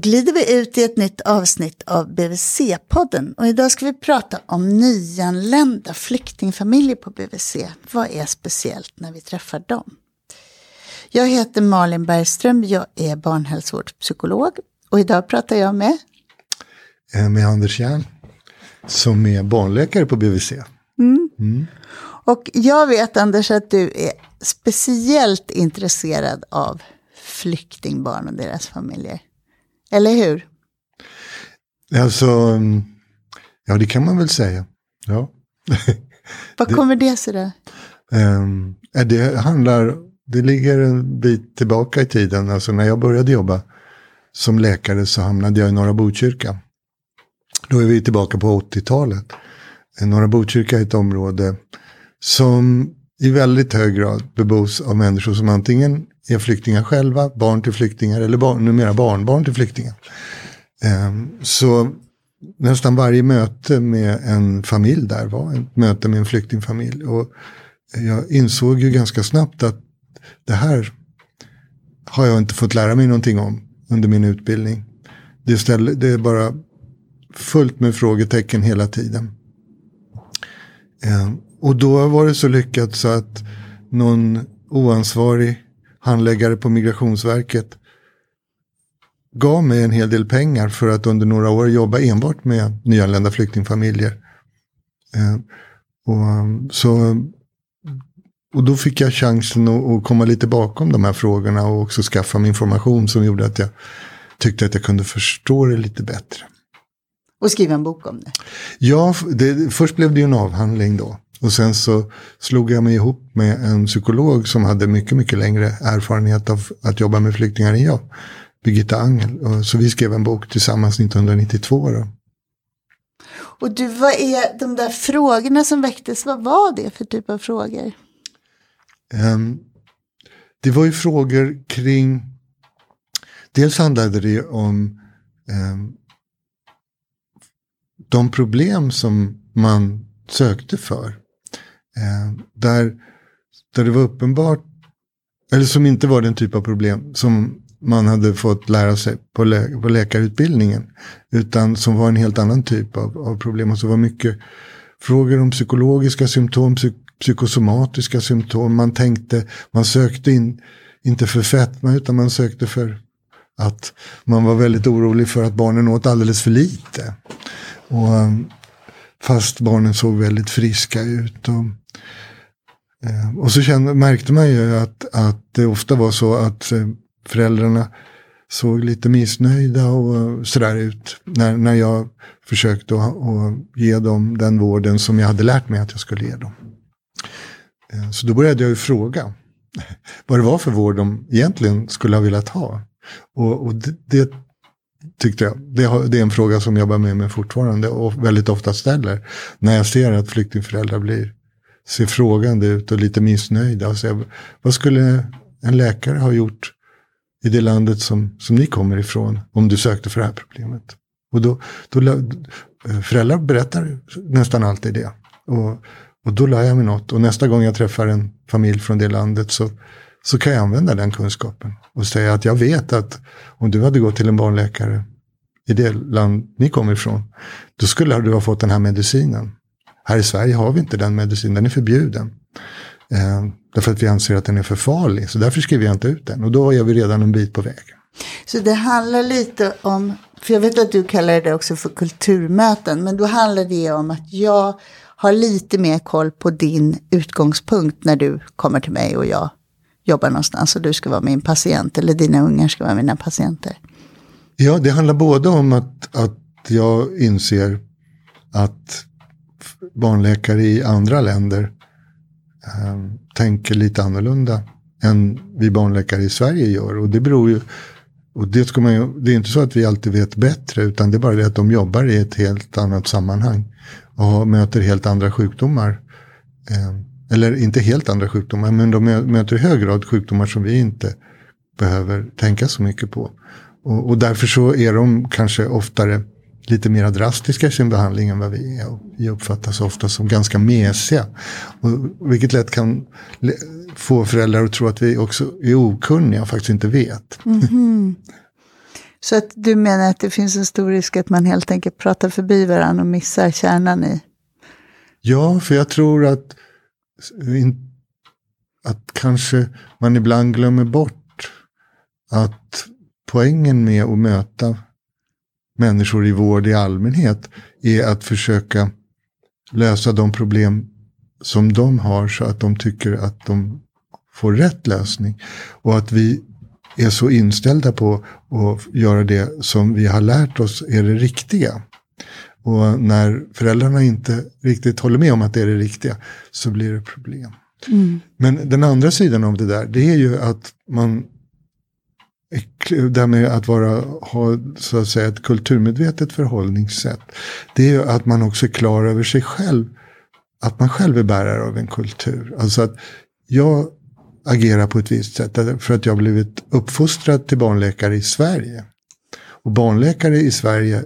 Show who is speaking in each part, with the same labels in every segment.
Speaker 1: glider vi ut i ett nytt avsnitt av BVC-podden och idag ska vi prata om nyanlända flyktingfamiljer på BVC. Vad är speciellt när vi träffar dem? Jag heter Malin Bergström, jag är barnhälsovårdspsykolog och idag pratar jag med
Speaker 2: med Anders Järn som är barnläkare på BVC. Mm.
Speaker 1: Mm. Och jag vet Anders att du är speciellt intresserad av flyktingbarn och deras familjer. Eller hur?
Speaker 2: Alltså, ja det kan man väl säga. Ja.
Speaker 1: Vad kommer det sig då?
Speaker 2: Um, det handlar, det ligger en bit tillbaka i tiden. Alltså när jag började jobba som läkare så hamnade jag i Norra Botkyrka. Då är vi tillbaka på 80-talet. Norra Botkyrka är ett område som i väldigt hög grad bebos av människor som antingen är flyktingar själva, barn till flyktingar eller barn, numera barnbarn till flyktingar. Ehm, så nästan varje möte med en familj där var ett möte med en flyktingfamilj. Och jag insåg ju ganska snabbt att det här har jag inte fått lära mig någonting om under min utbildning. Det, ställer, det är bara fullt med frågetecken hela tiden. Ehm, och då var det så lyckat så att någon oansvarig handläggare på Migrationsverket gav mig en hel del pengar för att under några år jobba enbart med nyanlända flyktingfamiljer. Eh, och, så, och då fick jag chansen att, att, komma lite bakom de här frågorna och också skaffa mig information som gjorde att jag tyckte att jag kunde förstå det lite bättre.
Speaker 1: Och skriva en bok om det?
Speaker 2: Ja, det, först blev det ju en avhandling då. Och sen så slog jag mig ihop med en psykolog som hade mycket, mycket längre erfarenhet av att jobba med flyktingar än jag. Birgitta Angel. Så vi skrev en bok tillsammans 1992. Då.
Speaker 1: Och du, vad är de där frågorna som väcktes, vad var det för typ av frågor?
Speaker 2: Um, det var ju frågor kring, dels handlade det om um, de problem som man sökte för. Eh, där, där det var uppenbart, eller som inte var den typ av problem som man hade fått lära sig på, lä på läkarutbildningen. Utan som var en helt annan typ av, av problem. Och så var mycket frågor om psykologiska symptom, psyk psykosomatiska symptom. Man tänkte, man sökte in, inte för fetma utan man sökte för att man var väldigt orolig för att barnen åt alldeles för lite. Och Fast barnen såg väldigt friska ut. Och, Eh, och så kände, märkte man ju att, att det ofta var så att eh, föräldrarna såg lite missnöjda och eh, sådär ut. När, när jag försökte att, att ge dem den vården som jag hade lärt mig att jag skulle ge dem. Så då började jag ju fråga vad det var för vård de egentligen skulle ha velat ha. Och, och det, det, tyckte jag. Det, har, det, är en fråga som jag jobbar med mig fortfarande och väldigt ofta ställer. När jag ser att flyktingföräldrar blir, ser frågande ut och lite missnöjda. Och säger, vad skulle en läkare ha gjort i det landet som, som ni kommer ifrån om du sökte för det här problemet? Och då, då, föräldrar berättar nästan alltid det. Och, och då lär jag mig något. Och nästa gång jag träffar en familj från det landet så så kan jag använda den kunskapen och säga att jag vet att om du hade gått till en barnläkare i det land ni kommer ifrån, då skulle du ha fått den här medicinen. Här i Sverige har vi inte den medicinen, den är förbjuden. Eh, därför att vi anser att den är för farlig, så därför skriver jag inte ut den. Och då är vi redan en bit på väg.
Speaker 1: Så det handlar lite om, för jag vet att du kallar det också för kulturmöten, men då handlar det om att jag har lite mer koll på din utgångspunkt när du kommer till mig och jag jobbar någonstans och du ska vara min patient eller dina ungar ska vara mina patienter.
Speaker 2: Ja, det handlar både om att, att jag inser att barnläkare i andra länder eh, tänker lite annorlunda än vi barnläkare i Sverige gör. Och det beror ju, och det, ska man ju, det är inte så att vi alltid vet bättre, utan det är bara det att de jobbar i ett helt annat sammanhang och möter helt andra sjukdomar. Eh, eller inte helt andra sjukdomar, men de möter i hög grad sjukdomar som vi inte behöver tänka så mycket på. Och, och därför så är de kanske oftare lite mer drastiska i sin behandling än vad vi är. Och vi uppfattas ofta som ganska mesiga. Och, vilket lätt kan få föräldrar att tro att vi också är okunniga och faktiskt inte vet. Mm -hmm.
Speaker 1: Så att du menar att det finns en stor risk att man helt enkelt pratar förbi varandra och missar kärnan i?
Speaker 2: Ja, för jag tror att, att kanske man ibland glömmer bort att poängen med att möta människor i vård i allmänhet är att försöka lösa de problem som de har så att de tycker att de får rätt lösning. Och att vi är så inställda på att göra det som vi har lärt oss är det riktiga. Och när föräldrarna inte riktigt håller med om att det är det riktiga så blir det problem. Mm. Men den andra sidan av det där, det är ju att man det här med att vara, ha så att säga, ett kulturmedvetet förhållningssätt. Det är ju att man också är klar över sig själv. Att man själv är bärare av en kultur. Alltså att jag agerar på ett visst sätt eh, för att jag blivit uppfostrad till barnläkare i Sverige. Och barnläkare i Sverige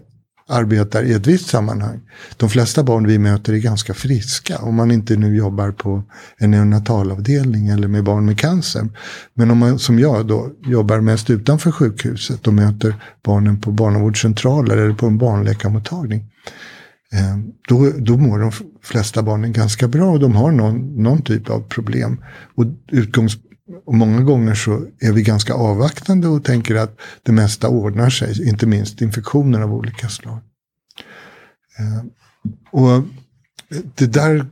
Speaker 2: arbetar i ett visst sammanhang. De flesta barn vi möter är ganska friska. Om man inte nu jobbar på en neonatalavdelning eller med barn med cancer. Men om man som jag då jobbar mest utanför sjukhuset och möter barnen på barnavårdscentraler eller på en barnläkarmottagning. Eh, då, då mår de flesta barnen ganska bra och de har någon, någon typ av problem. Och utgångs, och många gånger så är vi ganska avvaktande och tänker att det mesta ordnar sig, inte minst infektioner av olika slag. Eh, och det där,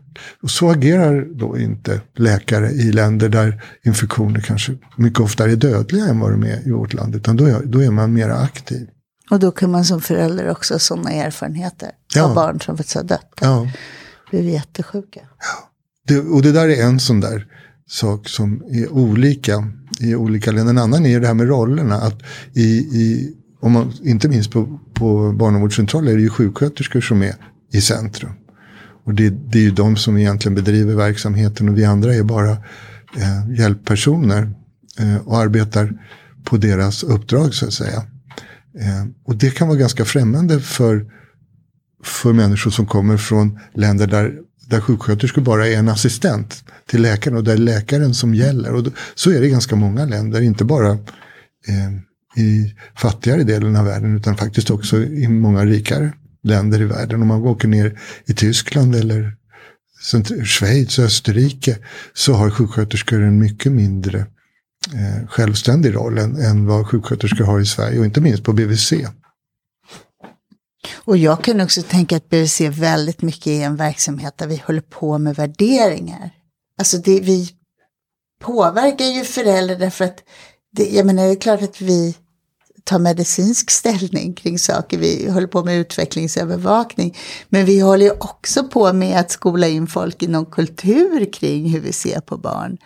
Speaker 2: så agerar då inte läkare i länder där infektioner kanske mycket oftare är dödliga än vad de är i vårt land. Utan då är, då är man mer aktiv.
Speaker 1: Och då kan man som förälder också ha sådana erfarenheter ja. av barn som faktiskt har dött. Ja. Blivit jättesjuka.
Speaker 2: Ja. Det, och det där är en sån där sak som är olika i olika länder. En annan är det här med rollerna. Att i, i, om man, inte minst på, på barnavårdscentraler är det ju sjuksköterskor som är i centrum. Och det, det är ju de som egentligen bedriver verksamheten och vi andra är bara eh, hjälppersoner eh, och arbetar på deras uppdrag så att säga. Eh, och det kan vara ganska främmande för, för människor som kommer från länder där där sjuksköterskor bara är en assistent till läkaren och där är läkaren som gäller. Och så är det i ganska många länder, inte bara eh, i fattigare delen av världen utan faktiskt också i många rikare länder i världen. Om man åker ner i Tyskland eller Schweiz och Österrike så har sjuksköterskor en mycket mindre eh, självständig roll än, än vad sjuksköterskor har i Sverige och inte minst på BVC.
Speaker 1: Och jag kan också tänka att BVC väldigt mycket är en verksamhet där vi håller på med värderingar. Alltså det, vi påverkar ju föräldrar därför att det, jag menar, det är klart att vi tar medicinsk ställning kring saker. Vi håller på med utvecklingsövervakning. Men vi håller ju också på med att skola in folk i någon kultur kring hur vi ser på barn.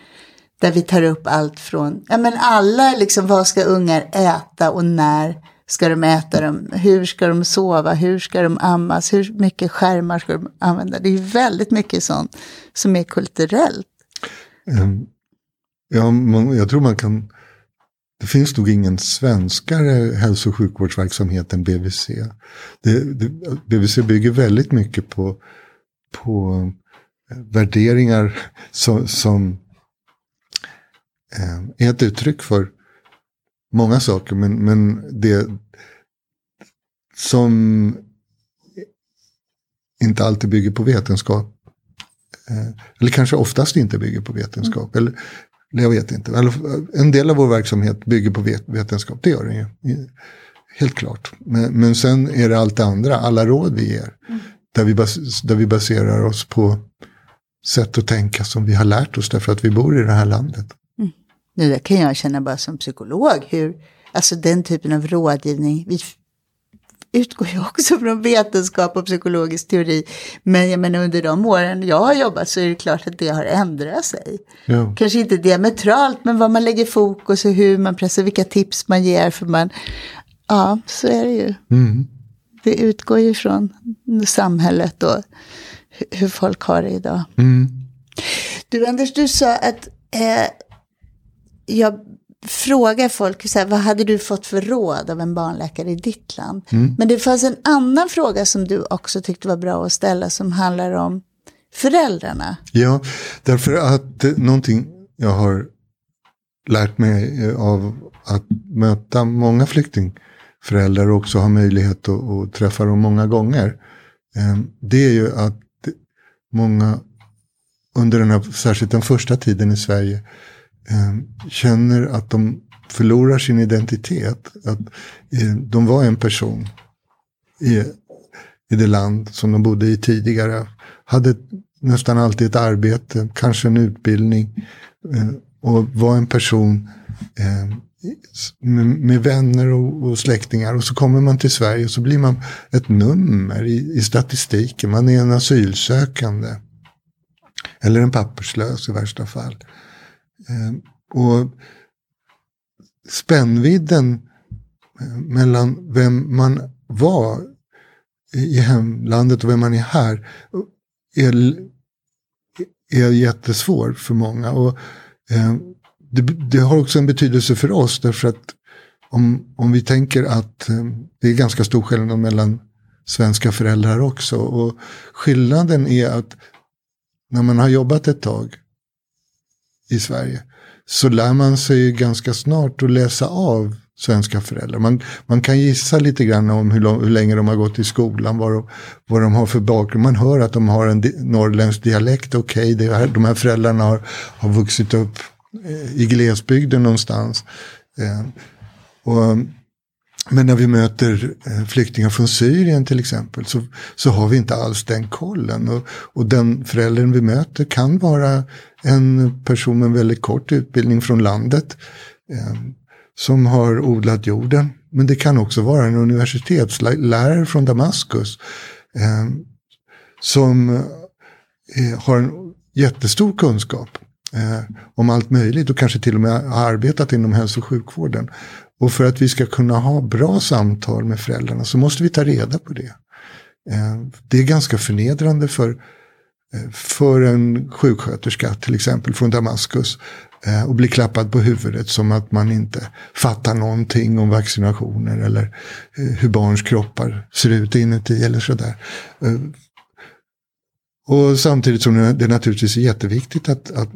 Speaker 1: Där vi tar upp allt från, ja men alla liksom, vad ska ungar äta och när ska de äta dem? Hur ska de sova? Hur ska de ammas? Hur mycket skärmar ska de använda? Det är väldigt mycket sånt som är kulturellt.
Speaker 2: Ehm, ja, man, jag tror man kan... Det finns nog ingen svenskare hälso och sjukvårdsverksamhet än BVC. Det, det, BVC bygger väldigt mycket på, på eh, värderingar som, som eh, är ett uttryck för många saker. Men, men det som inte alltid bygger på vetenskap. Eh, eller kanske oftast inte bygger på vetenskap. Mm. Eller, jag vet inte. En del av vår verksamhet bygger på vetenskap, det gör den ju. Helt klart. Men, men sen är det allt det andra, alla råd vi ger. Mm. Där, vi bas, där vi baserar oss på sätt att tänka som vi har lärt oss därför att vi bor i det här landet.
Speaker 1: Nu det kan jag känna bara som psykolog, hur, alltså den typen av rådgivning, vi utgår ju också från vetenskap och psykologisk teori. Men jag menar under de åren jag har jobbat så är det klart att det har ändrat sig. Ja. Kanske inte diametralt, men vad man lägger fokus och hur man pressar, vilka tips man ger. För man, ja, så är det ju. Mm. Det utgår ju från samhället och hur folk har det idag. Mm. Du Anders, du sa att eh, jag frågar folk, så här, vad hade du fått för råd av en barnläkare i ditt land? Mm. Men det fanns en annan fråga som du också tyckte var bra att ställa som handlar om föräldrarna.
Speaker 2: Ja, därför att någonting jag har lärt mig av att möta många flyktingfamiljer föräldrar och också har möjlighet att, att träffa dem många gånger. Eh, det är ju att många under den här, särskilt den första tiden i Sverige, eh, känner att de förlorar sin identitet. Att eh, de var en person i, i det land som de bodde i tidigare. Hade nästan alltid ett arbete, kanske en utbildning. Eh, och var en person ehm, med, med, vänner och, och, släktingar. Och så kommer man till Sverige och så blir man ett nummer i, i statistiken. Man är en asylsökande. Eller en papperslös i värsta fall. Eh, och spännvidden eh, mellan vem man var i hemlandet och vem man är här eh, är, är jättesvår för många. Och, eh, det, det, har också en betydelse för oss därför att om, om vi tänker att eh, det är ganska stor skillnad mellan svenska föräldrar också. Och skillnaden är att när man har jobbat ett tag i Sverige så lär man sig ganska snart att läsa av svenska föräldrar. Man, man kan gissa lite grann om hur, lång, hur länge de har gått i skolan, vad de, vad de har för bakgrund. Man hör att de har en di norrländsk dialekt, okej, okay, de här föräldrarna har, har vuxit upp eh, i glesbygden någonstans. Eh, och men när vi möter eh, flyktingar från Syrien till exempel så, så har vi inte alls den kollen. Och, och den föräldern vi möter kan vara en person med en väldigt kort utbildning från landet. Eh, som har odlat jorden. Men det kan också vara en universitetslärare från Damaskus. Eh, som eh, har en jättestor kunskap eh, om allt möjligt och kanske till och med har arbetat inom hälso och sjukvården. Och för att vi ska kunna ha bra samtal med föräldrarna så måste vi ta reda på det. Eh, det är ganska förnedrande för, Eh, för en sjuksköterska till exempel från Damaskus eh, och bli klappad på huvudet som att man inte fattar någonting om vaccinationer eller eh, hur barns kroppar ser ut inuti eller sådär. Och samtidigt som det naturligtvis är jätteviktigt att, att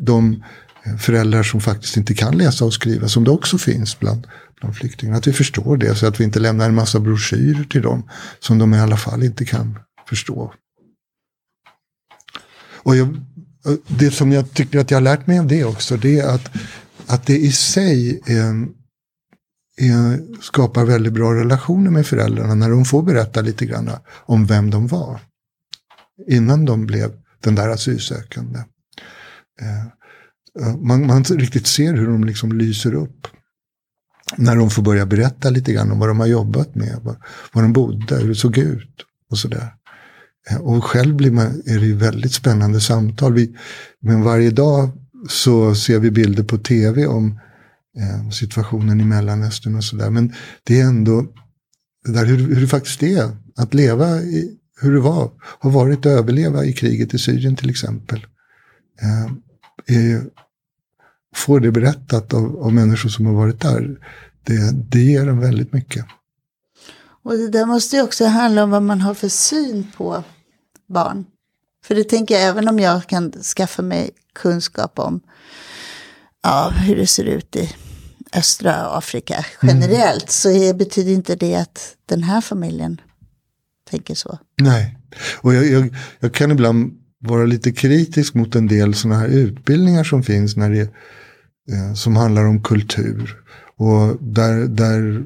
Speaker 2: de föräldrar som faktiskt inte kan läsa och skriva, som det också finns bland, bland flyktingar. Att vi förstår det, så att vi inte lämnar en massa broschyrer till dem som de i alla fall inte kan förstå. Och jag, det som jag tycker att jag har lärt mig av det också, det är att, att det i sig är, är, skapar väldigt bra relationer med föräldrarna när de får berätta lite grann om vem de var. Innan de blev den där asylsökande. Eh, man, man riktigt ser hur de liksom lyser upp. När de får börja berätta lite grann om vad de har jobbat med, var, var de bodde, hur det såg ut och sådär. Eh, och själv blir man, är det ju väldigt spännande samtal. Vi, men varje dag så ser vi bilder på tv om eh, situationen i Mellanöstern och sådär. Men det är ändå det där hur, hur det faktiskt är att leva i, hur det var, har varit att överleva i kriget i Syrien till exempel. Eh, är får det berättat av, av människor som har varit där, det, det ger en väldigt mycket.
Speaker 1: Och det där måste ju också handla om vad man har för syn på barn. För det tänker jag, även om jag kan skaffa mig kunskap om ja, hur det ser ut i östra Afrika generellt, mm. så betyder inte det att den här familjen tänker så.
Speaker 2: Nej, och jag, jag, jag kan ibland vara lite kritisk mot en del sådana här utbildningar som finns när det eh, som handlar om kultur. Och där, där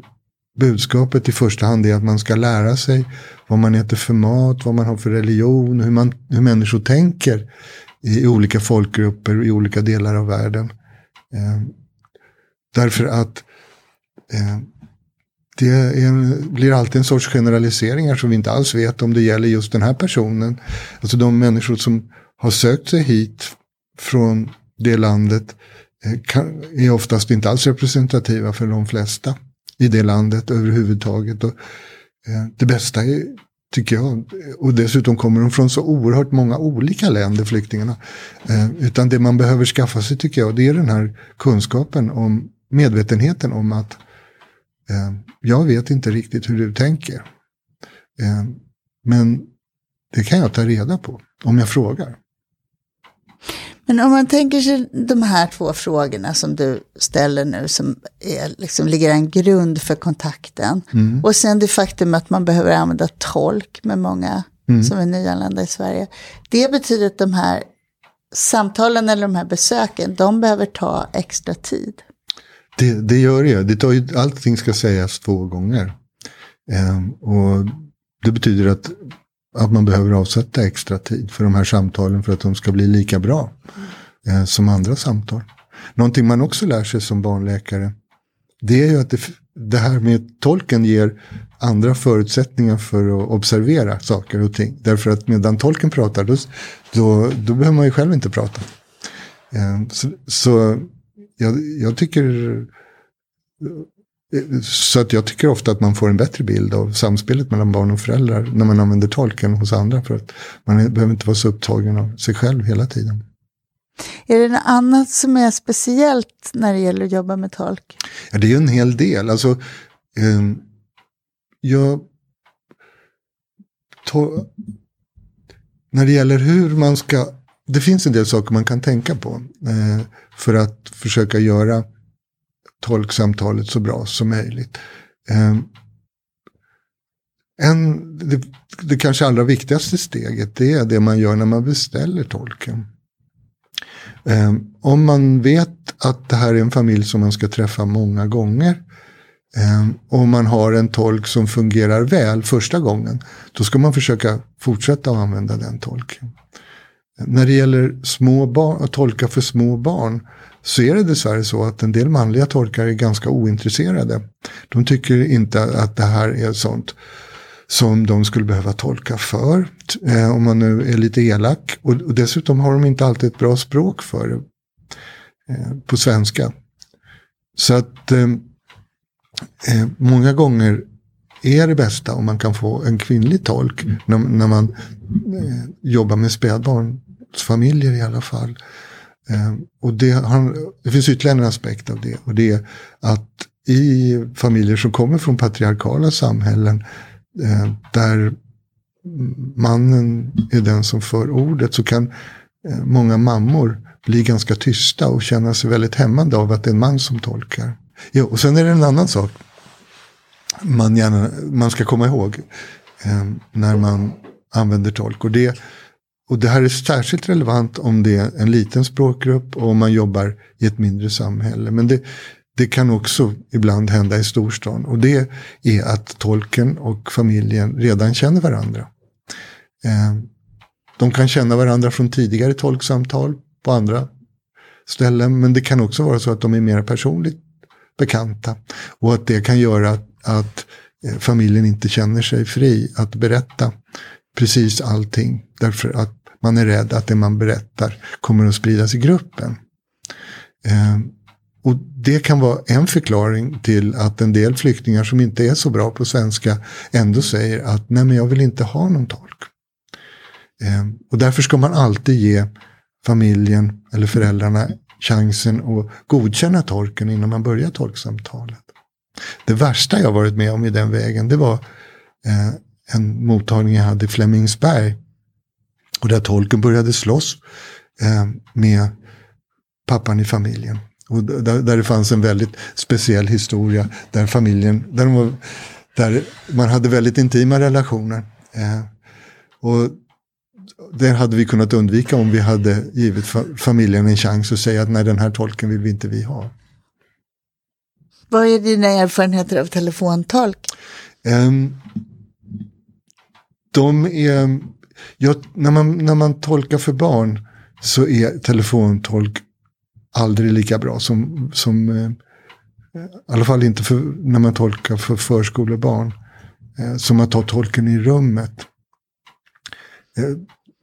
Speaker 2: budskapet i första hand är att man ska lära sig vad man äter för mat, vad man har för religion, hur, man, hur människor tänker i, olika folkgrupper i olika delar av världen. Eh, därför att eh, det är, blir alltid en sorts generaliseringar som vi inte alls vet om det gäller just den här personen. Alltså de människor som har sökt sig hit från det landet Eh, är oftast inte alls representativa för de flesta i det landet överhuvudtaget. Och, eh, det bästa är, tycker jag, och dessutom kommer de från så oerhört många olika länder, flyktingarna. Eh, utan det man behöver skaffa sig, tycker jag, det är den här kunskapen om medvetenheten om att eh, jag vet inte riktigt hur du tänker. Eh, men det kan jag ta reda på om jag frågar.
Speaker 1: Men om man tänker sig de här två frågorna som du ställer nu som är, liksom, ligger en grund för kontakten.
Speaker 2: Mm.
Speaker 1: Och sen det faktum att man behöver använda tolk med många
Speaker 2: Mm.
Speaker 1: som är nyanlända i Sverige. Det betyder att de här samtalen eller de här besöken, de behöver ta extra tid.
Speaker 2: Det, det gör det. det tar ju, allting ska sägas två gånger. Ehm, och det betyder att, att man behöver avsätta extra tid för de här samtalen för att de ska bli lika bra eh, som andra samtal. Någonting man också lär sig som barnläkare, det är ju att det, det här med tolken ger andra förutsättningar för att observera saker och ting. Därför att medan tolken pratar, då, då, då behöver man ju själv inte prata. Eh, Så, så jag, jag tycker så att jag tycker ofta att man får en bättre bild av samspelet mellan barn och föräldrar när man använder tolken hos andra. För att man behöver inte vara så upptagen av sig själv hela tiden.
Speaker 1: Är det något annat som är speciellt när det gäller att jobba med tolk?
Speaker 2: Ja, det är ju en hel del. Alltså, eh, jag, to, när det gäller hur man ska, det finns en del saker man kan tänka på eh, för att försöka göra tolksamtalet så bra som möjligt. Ehm, en, det, det kanske allra viktigaste steget det är det man gör när man beställer tolken. Ehm, om man vet att det här är en familj som man ska träffa många gånger. Ehm, om man har en tolk som fungerar väl första gången. Då ska man försöka fortsätta att använda den tolken. När det gäller små barn, att tolka för små barn så är det dessvärre så att en del manliga tolkar är ganska ointresserade. De tycker inte att det här är sånt som de skulle behöva tolka för. Eh, om man nu är lite elak. Och, och dessutom har de inte alltid ett bra språk för det. Eh, på svenska. Så att eh, eh, många gånger är det bästa om man kan få en kvinnlig tolk när, när man eh, jobbar med spädbarnsfamiljer i alla fall. Ehm, och det, har, det finns ytterligare en aspekt av det och det är att i familjer som kommer från patriarkala samhällen ehm, där mannen är den som för ordet så kan ehm, många mammor bli ganska tysta och känna sig väldigt hämmande av att det är en man som tolkar. Jo, och sen är det en annan sak man, gärna, man ska komma ihåg eh, när man använder tolk. Och det, och det här är särskilt relevant om det är en liten språkgrupp och om man jobbar i ett mindre samhälle. Men det, det kan också ibland hända i storstan. Och det är att tolken och familjen redan känner varandra. Eh, de kan känna varandra från tidigare tolksamtal på andra ställen. Men det kan också vara så att de är mer personligt bekanta. Och att det kan göra att, att eh, familjen inte känner sig fri att berätta precis allting. Därför att man är rädd att det man berättar kommer att spridas i gruppen. Eh, och det kan vara en förklaring till att en del flyktingar som inte är så bra på svenska ändå säger att nej men jag vill inte ha någon tolk. Eh, och därför ska man alltid ge familjen eller föräldrarna chansen att godkänna tolken innan man börjar tolksamtalet. Det värsta jag varit med om i den vägen det var eh, en mottagning jag hade i Flemingsberg. Och där tolken började slåss eh, med pappan i familjen. Och där, där det fanns en väldigt speciell historia där familjen, där, var, där man hade väldigt intima relationer. Eh, och det hade vi kunnat undvika om vi hade givit fa- familjen en chans att säga att nej den här tolken vill vi inte vi ha.
Speaker 1: Vad är dina erfarenheter av telefontolk?
Speaker 2: Um, de är, jag, när, man, när man tolkar för barn så är telefontolk aldrig lika bra som, som eh, i alla fall inte för, när man tolkar för förskolebarn. Eh, som att ta tolken i rummet. Eh,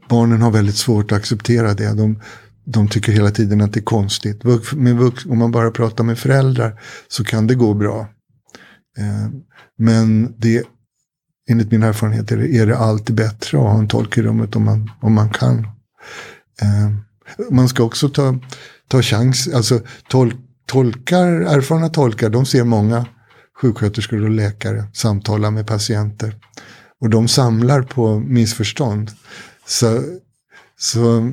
Speaker 2: barnen har väldigt svårt att acceptera det. De, de tycker hela tiden att det är konstigt. Vux, med vux, om man bara pratar med föräldrar så kan det gå bra. Eh, men det, enligt min erfarenhet är det, är det alltid bättre att ha en tolk i rummet om man, om man kan. Eh, man ska också ta, ta chans, alltså tol, tolkar, erfarna tolkar, de ser många sjuksköterskor och läkare samtala med patienter. Och de samlar på missförstånd. Så, så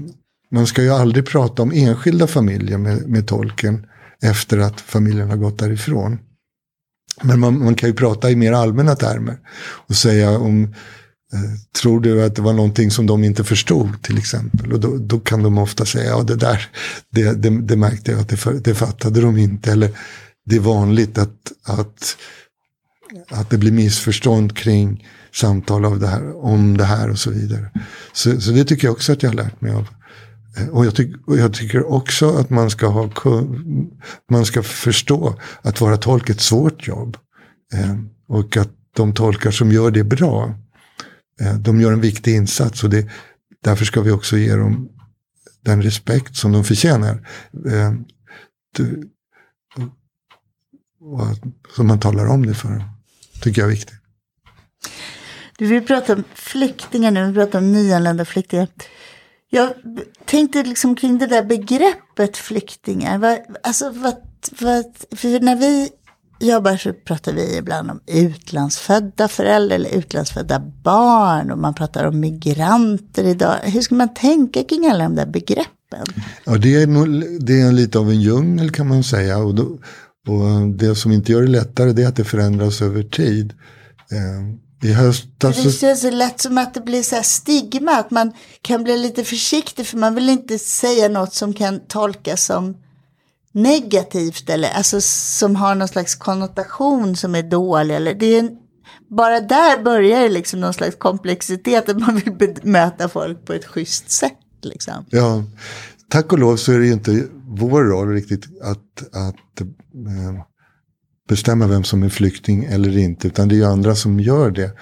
Speaker 2: man ska ju aldrig prata om enskilda familjer med, med tolken efter att familjen har gått därifrån. Men man, man kan ju prata i mer allmänna termer och säga om eh, Tror du att det var någonting som de inte förstod till exempel? Och då, då kan de ofta säga, ja det där, det, det, det märkte jag att det, det fattade de inte. Eller det är vanligt att, att, att det blir missförstånd kring samtal av det här, om det här och så vidare. Så, så det tycker jag också att jag har lärt mig av. Och jag, tyck, och jag tycker också att man ska, ha, man ska förstå att vara tolk är ett svårt jobb. Eh, och att de tolkar som gör det bra, eh, de gör en viktig insats. Och det, därför ska vi också ge dem den respekt som de förtjänar. Eh, och som man talar om det för dem. tycker jag är viktigt.
Speaker 1: Du vill prata om flyktingar nu, vi pratar om nyanlända flyktingar. Jag tänkte liksom kring det där begreppet flyktingar. Vad, alltså vad, vad, för när vi jobbar så pratar vi ibland om utlandsfödda föräldrar eller utlandsfödda barn och man pratar om migranter idag. Hur ska man tänka kring alla de där begreppen?
Speaker 2: Ja, det är, nog, det är lite av en djungel kan man säga. Och, då, och det som inte gör det lättare det är att det förändras över tid. Eh,
Speaker 1: i höstas. Det känns så lätt som att det blir så stigma, att man kan bli lite försiktig för man vill inte säga något som kan tolkas som negativt eller alltså som har någon slags konnotation som är dålig. Eller det är en, bara där börjar det liksom någon slags komplexitet, att man vill bemöta folk på ett schysst sätt. Liksom.
Speaker 2: Ja, tack och lov så är det ju inte vår roll riktigt att, att äh, bestämma vem som är flykting eller inte, utan det är ju andra som gör det.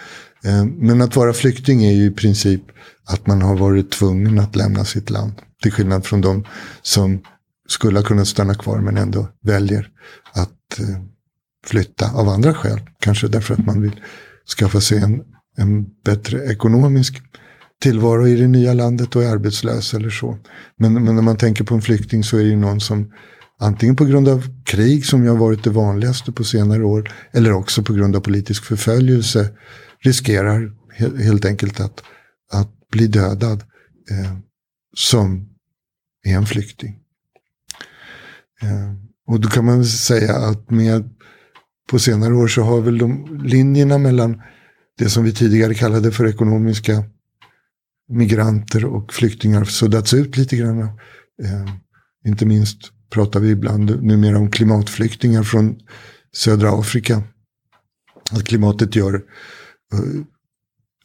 Speaker 2: Eh, men att vara flykting är ju i princip att man har varit tvungen att lämna sitt land. Till skillnad från de som skulle ha kunnat stanna kvar men ändå väljer att eh, flytta av andra skäl. Kanske därför att man vill skaffa sig en, en bättre ekonomisk tillvaro i det nya landet och är arbetslös eller så. Men, men när man tänker på en flykting så är det ju någon som Antingen på grund av krig som ju har varit det vanligaste på senare år. Eller också på grund av politisk förföljelse. Riskerar helt enkelt att, att bli dödad. Eh, som är en flykting. Eh, och då kan man säga att med på senare år så har väl de linjerna mellan det som vi tidigare kallade för ekonomiska migranter och flyktingar suddats ut lite grann. Eh, inte minst pratar vi ibland numera om klimatflyktingar från södra Afrika. Att klimatet gör uh,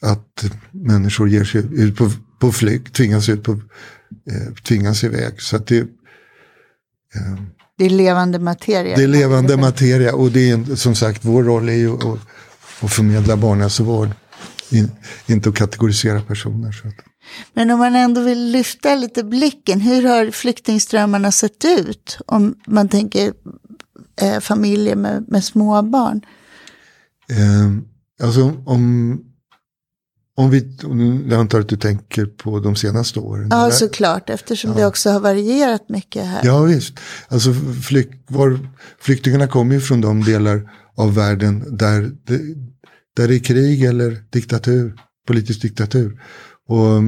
Speaker 2: att människor ger sig ut på, på flykt, tvingas, ut på, uh, tvingas iväg. Så att det, uh,
Speaker 1: det är levande materia.
Speaker 2: Det är levande materia och det är som sagt vår roll är ju att, att förmedla barnhälsovård. In, inte att kategorisera personer. Så att.
Speaker 1: Men om man ändå vill lyfta lite blicken, hur har flyktingströmmarna sett ut? Om man tänker eh, familjer med, med små barn.
Speaker 2: Eh, alltså om, om vi, jag antar att du tänker på de senaste åren.
Speaker 1: Ja, eller? såklart, eftersom ja. det också har varierat mycket här.
Speaker 2: Ja, visst. Alltså flyk, var, flyktingarna kommer ju från de delar av världen där det, där det är krig eller diktatur, politisk diktatur. Och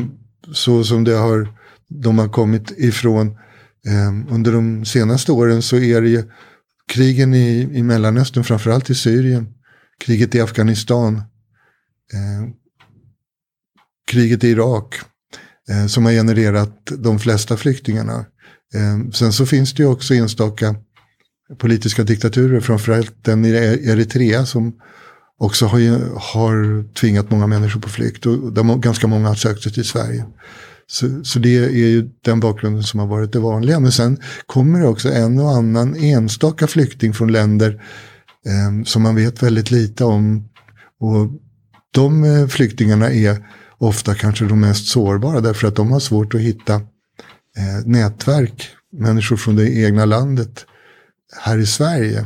Speaker 2: så som det har, de har kommit ifrån eh, under de senaste åren så är det ju krigen i, i Mellanöstern, framförallt i Syrien, kriget i Afghanistan, eh, kriget i Irak, eh, som har genererat de flesta flyktingarna. Eh, sen så finns det ju också enstaka politiska diktaturer, framförallt den i Eritrea som också har, har tvingat många människor på flykt. Och de, ganska många har sökt sig till Sverige. Så, så, det är ju den bakgrunden som har varit det vanliga. Men sen kommer det också en och annan enstaka flykting från länder eh, som man vet väldigt lite om. Och de eh, flyktingarna är ofta kanske de mest sårbara därför att de har svårt att hitta eh, nätverk, människor från det egna landet här i Sverige.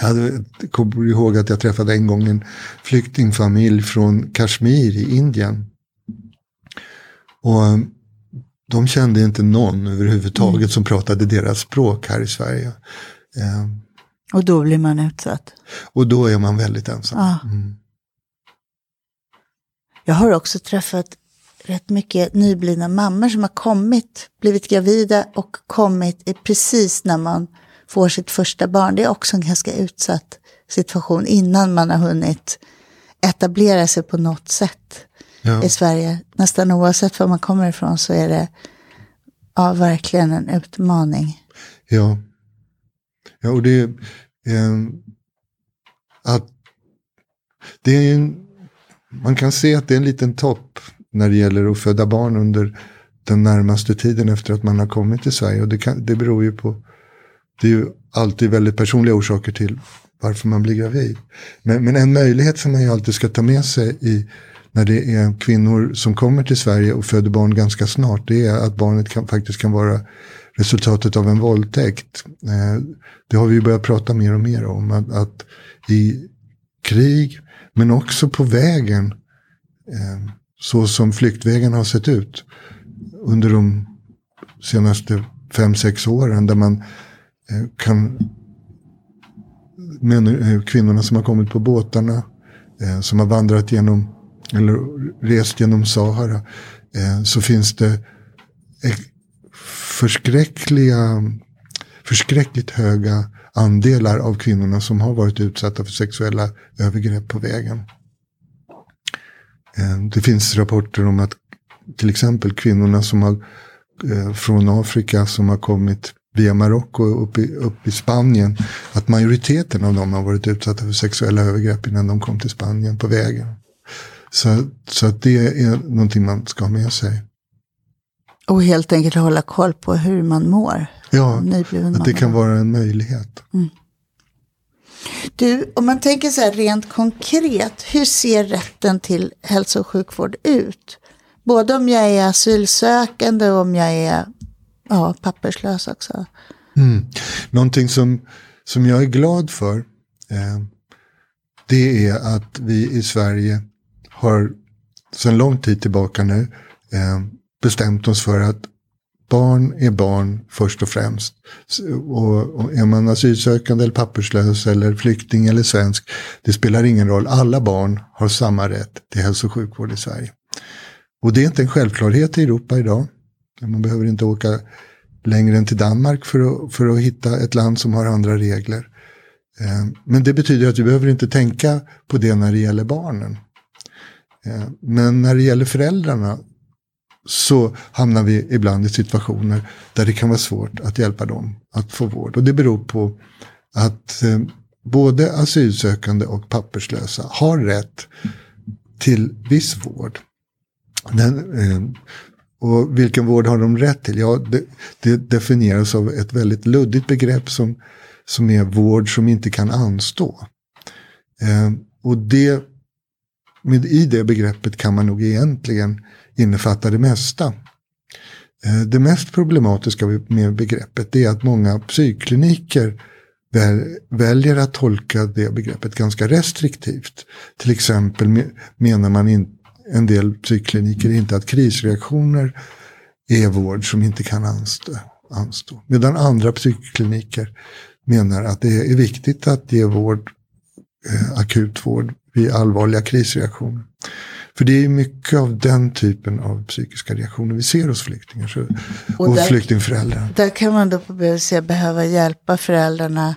Speaker 2: Jag kommer ihåg att jag träffade en gång en flyktingfamilj från Kashmir i Indien. Och um, de kände inte någon överhuvudtaget mm. som pratade deras språk här i Sverige. Um,
Speaker 1: och då blir man utsatt?
Speaker 2: Och då är man väldigt ensam.
Speaker 1: Ah. Mm. Jag har också träffat rätt mycket nyblivna mammor som har kommit, blivit gravida och kommit precis när man får sitt första barn. Det är också en ganska utsatt situation innan man har hunnit etablera sig på något sätt
Speaker 2: Ja.
Speaker 1: i Sverige. Nästan oavsett var man kommer ifrån så är det ja, verkligen en utmaning.
Speaker 2: Ja. Ja, och det eh, att det är en, man kan se att det är en liten topp när det gäller att föda barn under den närmaste tiden efter att man har kommit till Sverige. Och det, kan, det beror ju på, det är ju alltid väldigt personliga orsaker till varför man blir gravid. Men, men en möjlighet som man ju alltid ska ta med sig i när det är kvinnor som kommer till Sverige och föder barn ganska snart, det är att barnet kan, faktiskt kan vara resultatet av en våldtäkt. Eh, det har vi ju börjat prata mer och mer om. Att, att i krig, men också på vägen, eh, så som flyktvägen har sett ut under de senaste fem, sex åren, där man Eh, kan men, eh, kvinnorna som har kommit på båtarna, eh, som har vandrat genom, eller rest genom Sahara, eh, så finns det förskräckliga, förskräckligt höga andelar av kvinnorna som har varit utsatta för sexuella övergrepp på vägen. Eh, Det finns rapporter om att till exempel kvinnorna som har, eh, från Afrika som har kommit via Marocko upp i, upp i Spanien, att majoriteten av dem har varit utsatta för sexuella övergrepp innan de kom till Spanien på vägen. Så, så att det är någonting man ska ha med sig.
Speaker 1: Och helt enkelt hålla koll på hur man mår.
Speaker 2: Ja, att det kan vara en möjlighet.
Speaker 1: Du, om man tänker så här rent konkret, hur ser rätten till hälso och sjukvård ut? Både om jag är asylsökande och om jag är ja, papperslös också.
Speaker 2: Mm. Någonting som, som jag är glad för, eh, det är att vi i Sverige har sedan lång tid tillbaka nu eh, bestämt oss för att barn är barn först och främst. Och, och är man asylsökande eller papperslös eller flykting eller svensk, det spelar ingen roll. Alla barn har samma rätt till hälso och sjukvård i Sverige. Och det är inte en självklarhet i Europa idag. Man behöver inte åka längre än till Danmark för att, för att hitta ett land som har andra regler. Eh, men det betyder att vi behöver inte tänka på det när det gäller barnen. Eh, men när det gäller föräldrarna så hamnar vi ibland i situationer där det kan vara svårt att hjälpa dem att få vård. Och det beror på att eh, både asylsökande och papperslösa har rätt till viss vård. Den, och vilken vård har de rätt till? Ja, det, det definieras av ett väldigt luddigt begrepp som, som är vård som inte kan anstå. Eh, och det, med, i det begreppet kan man nog egentligen innefatta det mesta. Eh, det mest problematiska med begreppet är att många psykkliniker väl, väljer att tolka det begreppet ganska restriktivt. Till exempel menar man inte en del psykkliniker inte att krisreaktioner är vård som inte kan anstå. anstå. Medan andra psykkliniker menar att det är viktigt att ge vård, eh, akut vård vid allvarliga krisreaktioner. För det är mycket av den typen av psykiska reaktioner vi ser hos flyktingar så, och,
Speaker 1: Och där-
Speaker 2: flyktingföräldrar.
Speaker 1: Där kan man då på BVC behöva hjälpa föräldrarna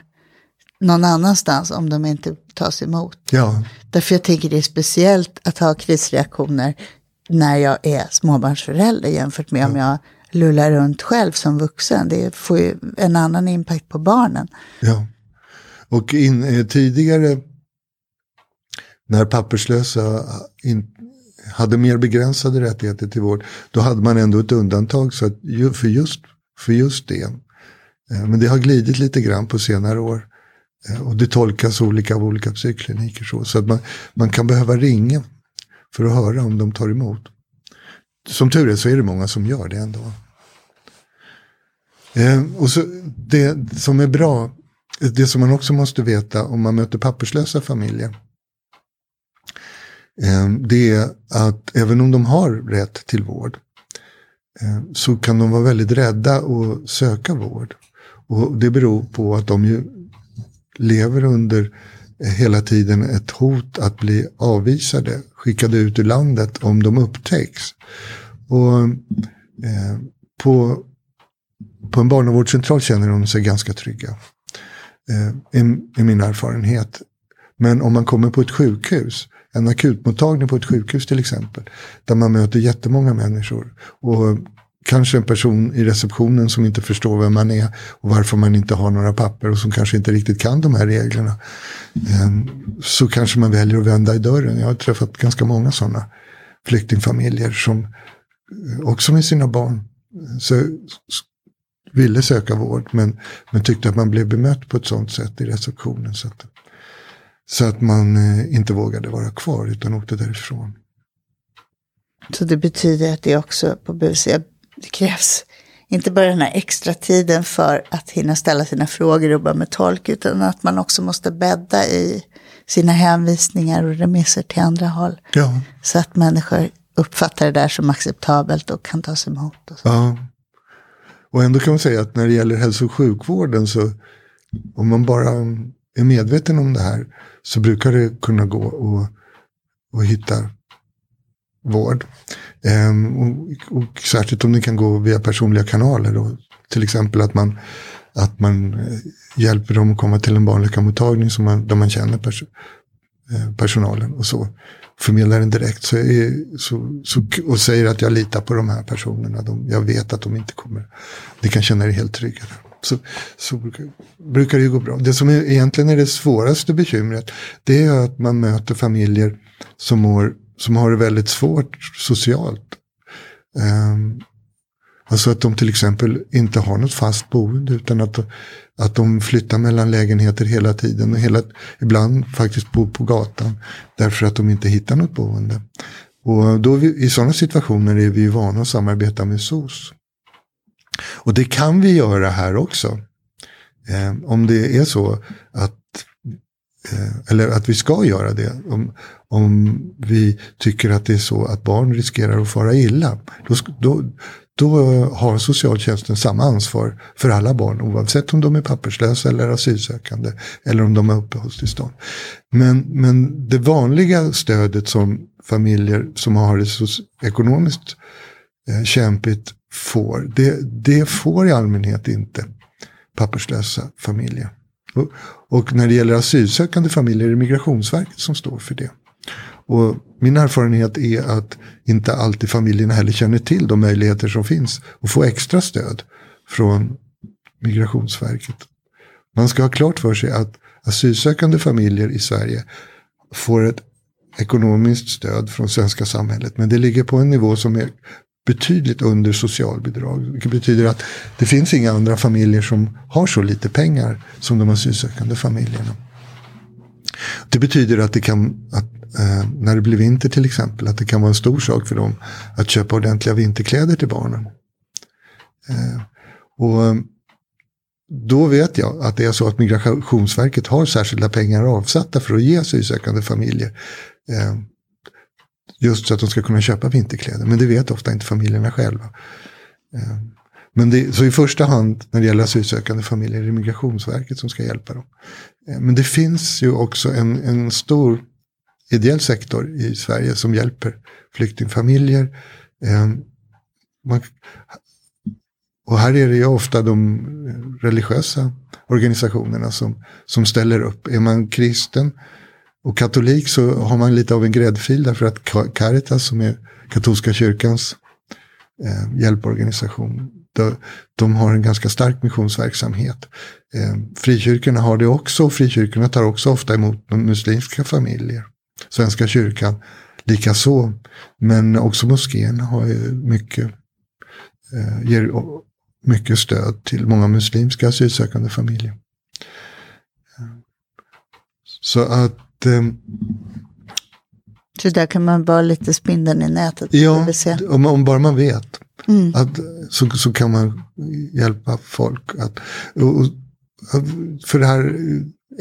Speaker 1: någon annanstans om de inte tas emot.
Speaker 2: Ja,
Speaker 1: Därför jag tänker det är speciellt att ha krisreaktioner när jag är småbarnsförälder jämfört med om jag lullar runt själv som vuxen. Det får ju en annan impact på barnen.
Speaker 2: ja. Och in, eh, tidigare när papperslösa in, hade mer begränsade rättigheter till vård, då hade man ändå ett undantag så att, för, just, för just det. Eh, Men det har glidit lite grann på senare år. Eh, och det tolkas olika av olika psykkliniker. Så, så att man, man kan behöva ringa för att höra om de tar emot. Som tur är så är det många som gör det ändå. Eh, och så det som är bra, det som man också måste veta om man möter papperslösa familjer. Eh, det är att även om de har rätt till vård eh, så kan de vara väldigt rädda att söka vård. Och det beror på att de ju lever under eh, hela tiden ett hot att bli avvisade, skickade ut ur landet om de upptäcks. Och eh, på, på en barnavårdscentral känner de sig ganska trygga. Eh, i, I min erfarenhet. Men om man kommer på ett sjukhus, en akutmottagning på ett sjukhus till exempel, där man möter jättemånga människor. Och kanske en person i receptionen som inte förstår vem man är och varför man inte har några papper och som kanske inte riktigt kan de här reglerna. Ehm, så kanske man väljer att vända i dörren. Jag har träffat ganska många sådana flyktingfamiljer som eh, också med sina barn eh, så, ville söka vård men, men tyckte att man blev bemött på ett sådant sätt i receptionen. Så att, så att man eh, inte vågade vara kvar utan åkte därifrån.
Speaker 1: Så det betyder att det också på BVC det krävs inte bara den här extra tiden för att hinna ställa sina frågor och jobba med tolk, utan att man också måste bädda i sina hänvisningar och remisser till andra håll.
Speaker 2: Ja.
Speaker 1: Så att människor uppfattar det där som acceptabelt och kan tas emot. Och så.
Speaker 2: Ja. Och ändå kan man säga att när det gäller hälso och sjukvården så om man bara är medveten om det här så brukar det kunna gå att hitta vård. Ehm, och, och, särskilt om det kan gå via personliga kanaler. Då. Till exempel att man, att man eh, hjälper dem att komma till en barnläkarmottagning som man, där man känner pers eh, personalen och så. Förmedlar den direkt så, är, så, så, och säger att jag litar på de här personerna. De, jag vet att de inte kommer. Ni kan känna er helt trygga. Så, så brukar, brukar det ju gå bra. Det som är, egentligen är det svåraste bekymret det är att man möter familjer som mår som har det väldigt svårt socialt. Um, alltså att de till exempel inte har något fast boende utan att, att de flyttar mellan lägenheter hela tiden och hela, ibland faktiskt bor på gatan därför att de inte hittar något boende. Och då vi, i sådana situationer är vi vana att samarbeta med SOS. Och det kan vi göra här också. Eh, om det är så att Eh, eller att vi ska göra det. Om, om vi tycker att det är så att barn riskerar att fara illa. Då, då, då har socialtjänsten samma ansvar för alla barn oavsett om de är papperslösa eller asylsökande eller om de har uppehållstillstånd. Men, men det vanliga stödet som familjer som har det så ekonomiskt eh, kämpigt får, det, det får i allmänhet inte papperslösa familjer. Och, och när det gäller asylsökande familjer är det Migrationsverket som står för det. Och min erfarenhet är att inte alltid familjerna heller känner till de möjligheter som finns att få extra stöd från Migrationsverket. Man ska ha klart för sig att asylsökande familjer i Sverige får ett ekonomiskt stöd från svenska samhället. Men det ligger på en nivå som är betydligt under socialbidrag. Vilket betyder att det finns inga andra familjer som har så lite pengar som de asylsökande familjerna. Det betyder att det kan, att, eh, när det blir vinter till exempel, att det kan vara en stor sak för dem att köpa ordentliga vinterkläder till barnen. Eh, och eh, då vet jag att det är så att Migrationsverket har särskilda pengar avsatta för att ge asylsökande familjer eh, Just så att de ska kunna köpa vinterkläder. Men det vet ofta inte familjerna själva. Eh, men det, så i första hand när det gäller asylsökande familjer är det Migrationsverket som ska hjälpa dem. Eh, men det finns ju också en, en stor ideell sektor i Sverige som hjälper flyktingfamiljer. Eh, man, och här är det ju ofta de religiösa organisationerna som, som ställer upp. Är man kristen och katolik så har man lite av en gräddfil därför att Caritas som är katolska kyrkans eh, hjälporganisation. De, de, har en ganska stark missionsverksamhet. Eh, frikyrkorna har det också och frikyrkorna tar också ofta emot muslimska familjer. Svenska kyrkan likaså. Men också moskéerna har ju mycket, eh, ger mycket stöd till många muslimska asylsökande familjer. Eh, så att eh,
Speaker 1: så där kan man vara lite spindeln i nätet.
Speaker 2: Ja, om, om, bara man vet. Mm. Att, så, så kan man hjälpa folk. Att, och, och, för det här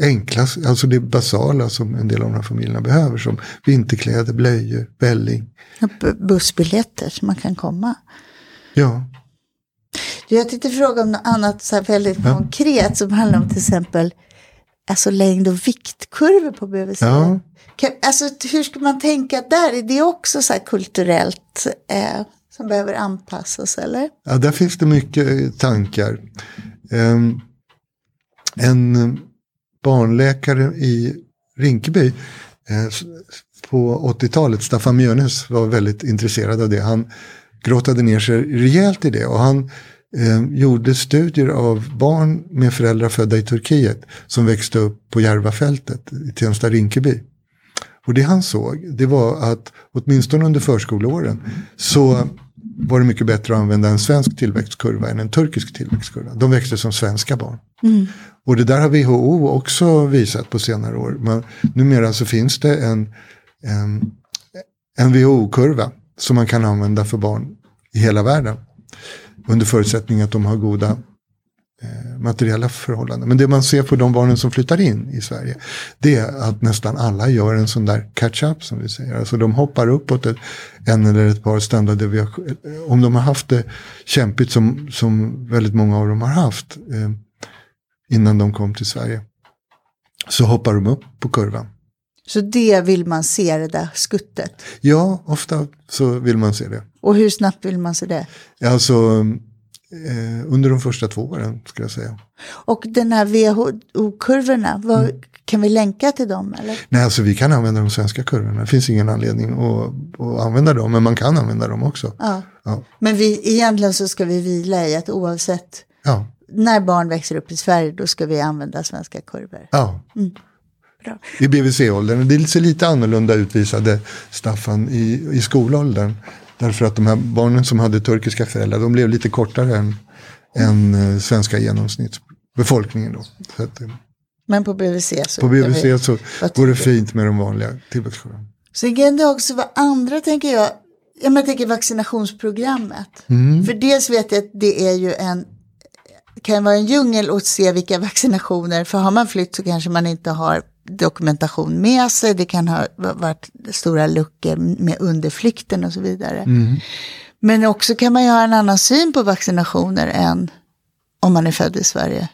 Speaker 2: enkla, alltså det basala som en del av de här familjerna behöver. Som vinterkläder, blöjor, välling.
Speaker 1: Bussbiljetter så man kan komma.
Speaker 2: Ja.
Speaker 1: Jag tänkte fråga om något annat så väldigt ja. konkret som handlar om till exempel alltså längd och viktkurvor på BVC.
Speaker 2: Ja.
Speaker 1: Alltså hur ska man tänka där? Är det också så kulturellt eh, som behöver anpassas eller?
Speaker 2: Ja, där finns det mycket tankar. Um, en barnläkare i Rinkeby eh, på 80-talet, Staffan Mjönes, var väldigt intresserad av det. Han grottade ner sig rejält i det och han eh, gjorde studier av barn med föräldrar födda i Turkiet som växte upp på Järvafältet i Tensta-Rinkeby. Och det han såg, det var att åtminstone under förskoleåren så var det mycket bättre att använda en svensk tillväxtkurva än en turkisk tillväxtkurva. De växte som svenska barn. Mm. Och det där har WHO också visat på senare år. Men numera så finns det en, en, en WHO-kurva som man kan använda för barn i hela världen. Under förutsättning att de har goda eh, materiella förhållanden. Men det man ser på de barnen som flyttar in i Sverige. Det är att nästan alla gör en sån där catch-up som vi säger. Alltså de hoppar uppåt ett, en eller ett par standarddeviationer. Om de har haft det kämpigt som, som väldigt många av dem har haft. Eh, innan de kom till Sverige. Så hoppar de upp på kurvan.
Speaker 1: Så det vill man se, det där skuttet?
Speaker 2: Ja, ofta så vill man se det.
Speaker 1: Och hur snabbt vill man se det?
Speaker 2: Alltså eh, under de första två åren, skulle jag säga.
Speaker 1: Och den här WHO-kurvorna, mm. kan vi länka till dem? Eller?
Speaker 2: Nej, alltså vi kan använda de svenska kurvorna. Det finns ingen anledning att, att använda dem, men man kan använda dem också.
Speaker 1: Ja. ja. Men vi, egentligen så ska vi vila i att oavsett ja när barn växer upp i Sverige då ska vi använda svenska kurvor.
Speaker 2: Ja. Mm. I BVC-åldern. Det ser lite annorlunda ut visade Staffan i, i skolåldern. Därför att de här barnen som hade turkiska föräldrar de blev lite kortare än, än eh, svenska genomsnittsbefolkningen. Då. Att, eh,
Speaker 1: Men på BVC så,
Speaker 2: på BVC så går det fint med de vanliga tillväxtkurvorna.
Speaker 1: Sen kan det också vara andra, tänker jag. Jag tänker vaccinationsprogrammet. Mm. För dels vet jag att det är ju en kan vara en djungel att se vilka vaccinationer, för har man flytt så kanske man inte har dokumentation med sig, det kan ha varit stora luckor med underflykten och så vidare. Mm. Men också kan man ju ha en annan syn på vaccinationer än om man är född i Sverige.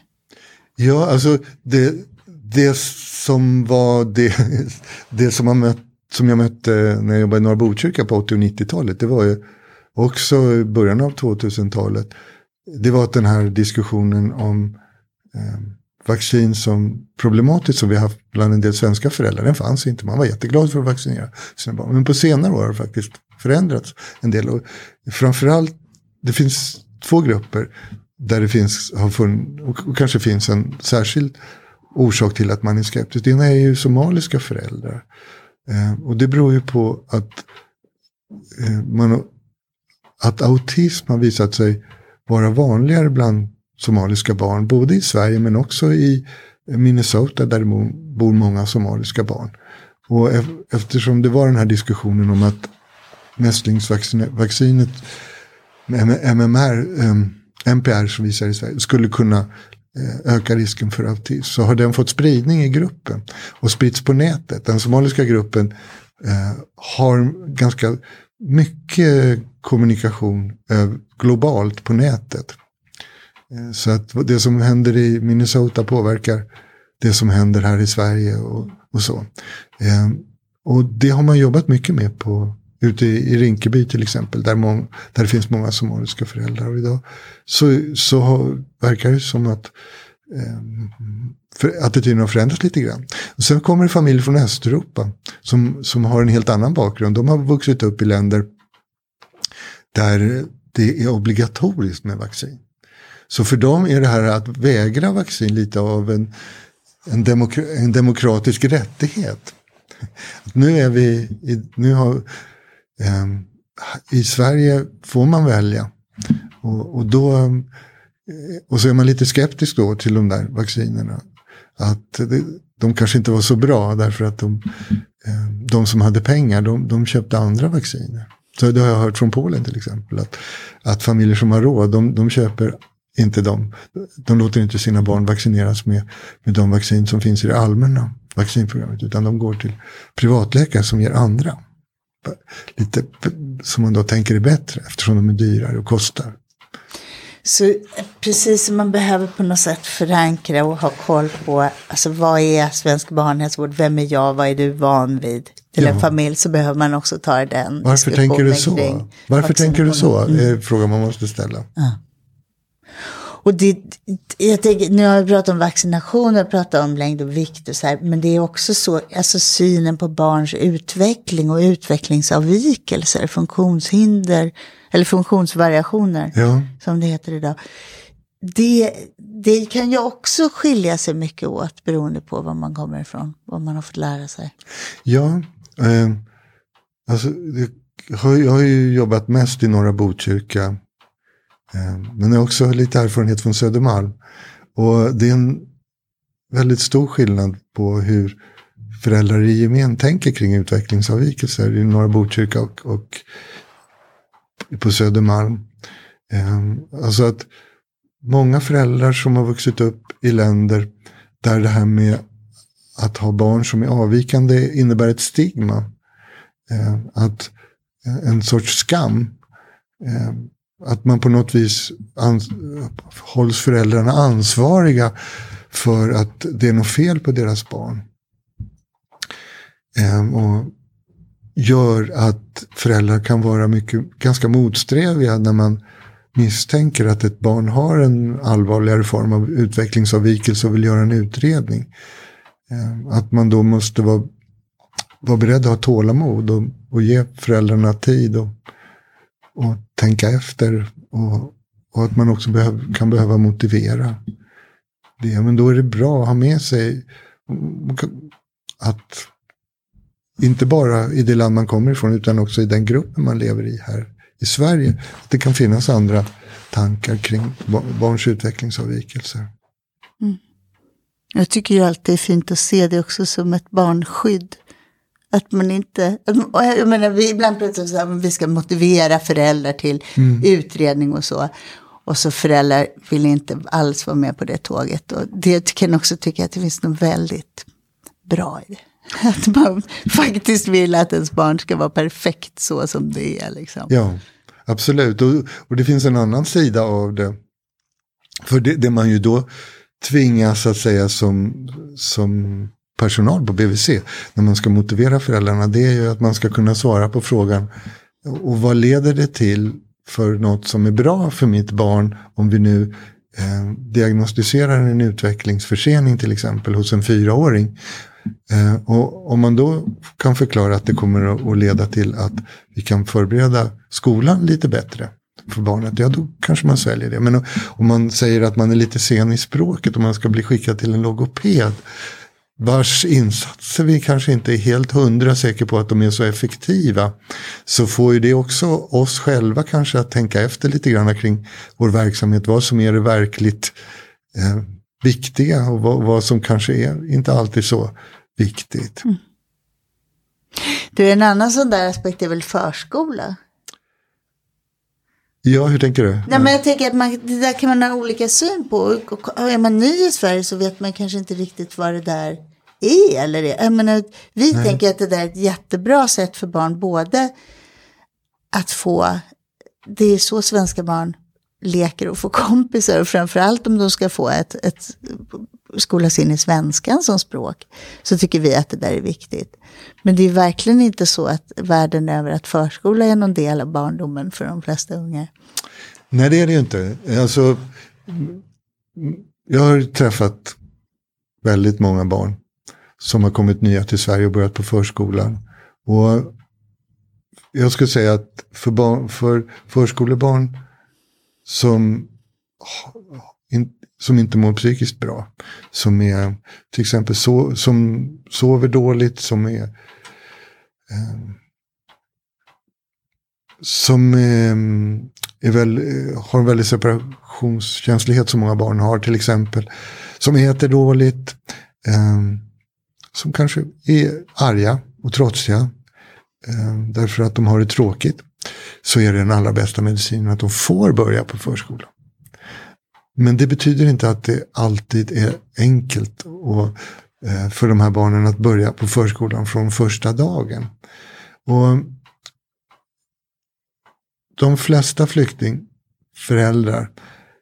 Speaker 2: Ja, alltså det, det som var det, det som, man mött, som jag mötte när jag jobbade i Norra Botkyrka på 80 och 90-talet, det var ju också i början av 2000-talet det var den här diskussionen om eh, vaccin som problematiskt som vi haft bland en del svenska föräldrar. Den fanns inte, man var jätteglad för att vaccinera sina barn. Men på senare år har det faktiskt förändrats en del. Och framförallt, det finns två grupper där det finns, har funnits, och kanske finns en särskild orsak till att man är skeptisk. Det ena är ju somaliska föräldrar. Eh, och det beror ju på att, eh, man, att autism har visat sig vara vanligare bland somaliska barn, både i Sverige men också i Minnesota där det bor många somaliska barn. Och eftersom det var den här diskussionen om att mässlingsvaccinet MMR, MPR ehm, som visar i Sverige, skulle kunna eh, öka risken för autism. Så har den fått spridning i gruppen och spritts på nätet. Den somaliska gruppen eh, har ganska mycket kommunikation eh, globalt på nätet. Eh, så att det som händer i Minnesota påverkar det som händer här i Sverige och, och så. Eh, och det har man jobbat mycket med på ute i, Rinkeby till exempel, där, mång, där det finns många somaliska föräldrar. Och idag så, så har, verkar det som att eh, för attityden har förändrats lite grann. Och sen kommer det familjer från Östeuropa som, som har en helt annan bakgrund. De har vuxit upp i länder där det är obligatoriskt med vaccin. Så för dem är det här att vägra vaccin lite av en, en, demokra en demokratisk rättighet. Nu är vi, i, nu har, eh, i Sverige får man välja. Och, och, då, eh, och så är man lite skeptisk då till de där vaccinerna. Att det, de kanske inte var så bra därför att de, ehm, de som hade pengar de, de köpte andra vacciner. Så det har jag hört från Polen till exempel. Att, att familjer som har råd, de, de köper inte dem. De låter inte sina barn vaccineras med, med de vaccin som finns i det allmänna vaccinprogrammet. Utan de går till privatläkare som ger andra. Lite som man då tänker är bättre eftersom de är dyrare och kostar.
Speaker 1: Så precis som man behöver på något sätt förankra och ha koll på, alltså vad är svensk barnhälsovård, vem är jag, vad är du van vid? till
Speaker 2: Ja.
Speaker 1: en familj så behöver man också ta den
Speaker 2: Varför tänker du så? Varför tänker du så?
Speaker 1: vaccinationen. Mm.
Speaker 2: är frågan man måste ställa.
Speaker 1: Och det, jag tänker, nu har vi pratat om vaccination, jag pratat om längd och vikt och så här, men det är också så, alltså synen på barns utveckling och utvecklingsavvikelser, funktionshinder eller funktionsvariationer
Speaker 2: Ja,
Speaker 1: som det heter idag. Det, det kan ju också skilja sig mycket åt beroende på var man kommer ifrån, vad man har fått lära sig.
Speaker 2: ja eh, alltså, jag har ju jobbat mest i norra Botkyrka. Eh, men jag har också lite erfarenhet från Södermalm. Och det är en väldigt stor skillnad på hur föräldrar i gemen tänker kring utvecklingsavvikelser i norra Botkyrka och, och på Södermalm. Eh, alltså att många föräldrar som har vuxit upp i länder där det här med att ha barn som är avvikande innebär ett stigma. Eh, att en sorts skam. Att man på något vis ans- hålls föräldrarna ansvariga för att det är något fel på deras barn. Ehm, och gör att föräldrar kan vara mycket, ganska motsträviga när man misstänker att ett barn har en allvarligare form av utvecklingsavvikelse och vill göra en utredning. Ehm, Att man då måste vara, vara beredd att ha tålamod och, och ge föräldrarna tid och, och tänka efter. Och, och att man också behöv, kan behöva motivera det. Men då är det bra att ha med sig mm, att inte bara i det land man kommer ifrån utan också i den gruppen man lever i här i Sverige. Att det kan finnas andra tankar kring barns utvecklingsavvikelser. Mm.
Speaker 1: Jag tycker ju alltid det är fint att se det också som ett barnskydd. Att man inte, och jag menar vi ibland pratar så här, vi ska motivera föräldrar till utredning och så. Och så föräldrar vill inte alls vara med på det tåget. Och det kan jag också tycka att det finns något väldigt bra i det. Att man faktiskt vill att ens barn ska vara perfekt så som det är. Liksom.
Speaker 2: Ja, absolut. Och, och det finns en annan sida av det. För det, det man ju då tvingas att säga som, som personal på BVC, när man ska motivera föräldrarna, det är ju att man ska kunna svara på frågan, och vad leder det till för något som är bra för mitt barn om vi nu eh, diagnostiserar en utvecklingsförsening till exempel hos en fyraåring. Eh, och om man då kan förklara att det kommer att, leda till att vi kan förbereda skolan lite bättre för barnet, ja då kanske man sväljer det. Men om man säger att man är lite sen i språket och man ska bli skickad till en logoped, vars insatser vi kanske inte är helt hundra säkra på att de är så effektiva, så får ju det också oss själva kanske att tänka efter lite grann kring vår verksamhet, vad som är det verkligt eh, viktiga och vad, vad som kanske är inte alltid så viktigt.
Speaker 1: Du, en annan sån där aspekt är väl förskola.
Speaker 2: Ja, hur tänker du?
Speaker 1: Nej, men jag tänker att man, det där kan man ha olika syn på. Och är man ny i Sverige så vet man kanske inte riktigt vad det där är. Eller är. Jag menar, vi tänker att det där är ett jättebra sätt för barn både att få, det är så svenska barn leker och får kompisar och framförallt om de ska få ett, ett skolas in i svenskan som språk så tycker vi att det där är viktigt. Men det är verkligen inte så att världen över att förskola är någon del av barndomen för de flesta unga.
Speaker 2: Nej, det är det ju inte. Alltså, jag har träffat väldigt många barn som har kommit nya till Sverige och börjat på förskolan. Och jag skulle säga att för, barn, för förskolebarn som, som inte mår psykiskt bra, som är till exempel so, som sover dåligt, som är eh, som eh, är väl, har en väldig separationskänslighet som många barn har till exempel. Som äter dåligt. Eh, som kanske är arga och trotsiga. Eh, därför att de har det tråkigt. Så är det den allra bästa medicinen att de får börja på förskolan. Men det betyder inte att det alltid är enkelt och, eh, för de här barnen att börja på förskolan från första dagen. Och de flesta flyktingföräldrar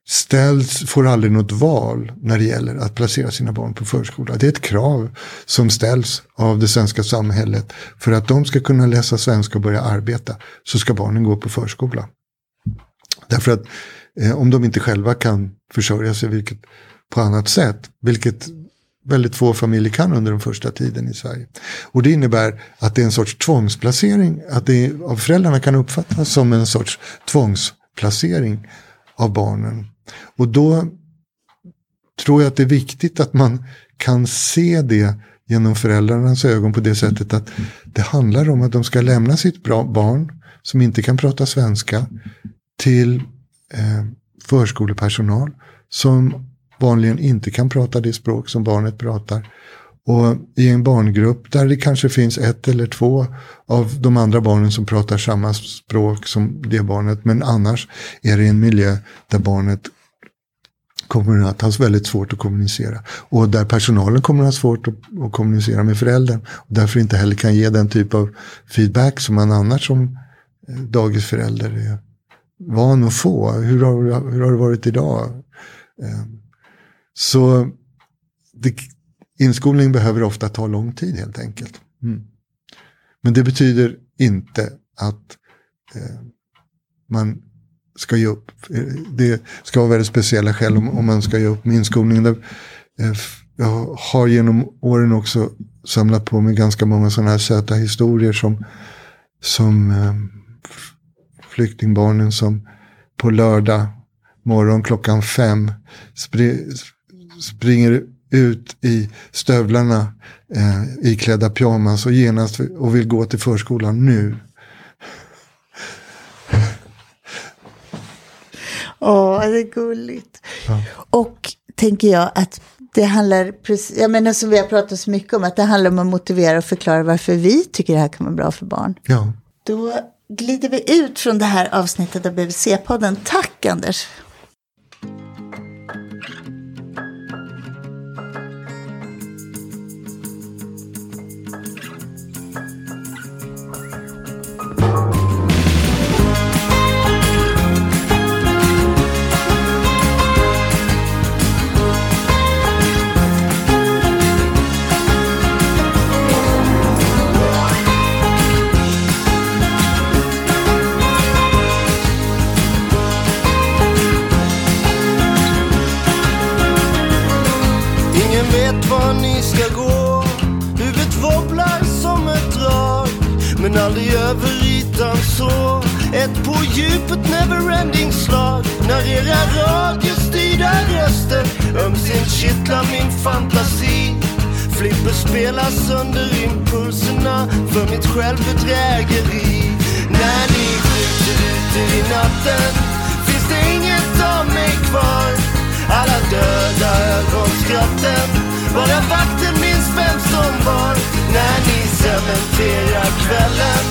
Speaker 2: ställs, får aldrig något val när det gäller att placera sina barn på förskola. Det är ett krav som ställs av det svenska samhället. För att de ska kunna läsa svenska och börja arbeta så ska barnen gå på förskola. Därför att eh, om de inte själva kan försörja sig vilket, på annat sätt, vilket väldigt få familjer kan under den första tiden i Sverige. Och det innebär att det är en sorts tvångsplacering, att det av föräldrarna kan uppfattas som en sorts tvångsplacering av barnen. Och då tror jag att det är viktigt att man kan se det genom föräldrarnas ögon på det sättet att det handlar om att de ska lämna sitt barn som inte kan prata svenska till eh, förskolepersonal som vanligen inte kan prata det språk som barnet pratar. Och i en barngrupp där det kanske finns ett eller två av de andra barnen som pratar samma språk som det barnet. Men annars är det en miljö där barnet kommer att ha väldigt svårt att kommunicera. Och där personalen kommer att ha svårt att, att kommunicera med föräldern. Och därför inte heller kan ge den typ av feedback som man annars som eh, dagisförälder är van att få. Hur har, hur har det varit idag? Eh, så det, inskolning behöver ofta ta lång tid helt enkelt. Mm. Men det betyder inte att eh, man ska ge upp. Det ska vara väldigt speciella skäl om, om man ska ge upp med inskolningen. Eh, jag har genom åren också samlat på mig ganska många sådana här söta historier som, som eh, flyktingbarnen som på lördag morgon klockan fem springer ut i stövlarna eh, iklädda pyjamas och genast och vill gå till förskolan nu.
Speaker 1: Åh, det är gulligt. Ja. Och tänker jag att det handlar, jag menar som vi har pratat så mycket om, att det handlar om att motivera och förklara varför vi tycker det här kan vara bra för barn.
Speaker 2: Ja.
Speaker 1: Då glider vi ut från det här avsnittet av BVC-podden. Tack Anders!
Speaker 3: djupet neverending slag när era radiostyrda röster ömsint kittlar min fantasi. Flipper spelar sönder impulserna för mitt självbedrägeri. När ni skjuter ut er i natten finns det inget av mig kvar. Alla döda ögonskratten, bara vakten minns vem som var. När ni cementerar kvällen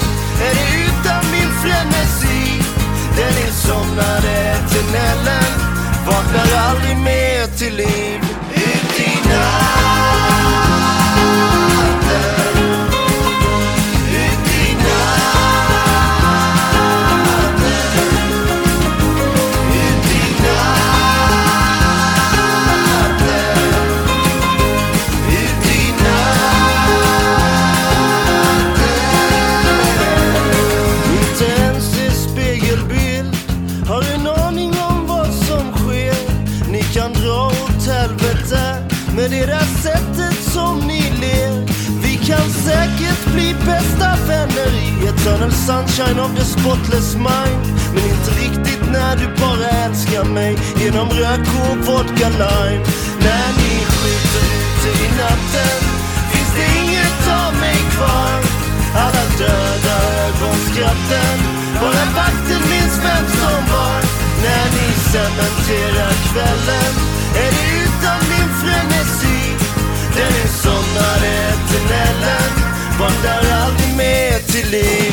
Speaker 3: är det utan min frenesi den insomnade tunneln vaknar aldrig mer till liv. Sunshine of the spotless mind. Men inte riktigt när du bara älskar mig. Genom rök och vodka lime. När ni skjuter ute i natten Finns det inget av mig kvar. Alla döda ögonskratten Bara vakten minns vem som var. När ni cementerar kvällen Är det utan min frenesi. Den insomnade eternellen. Vaknar aldrig mer till liv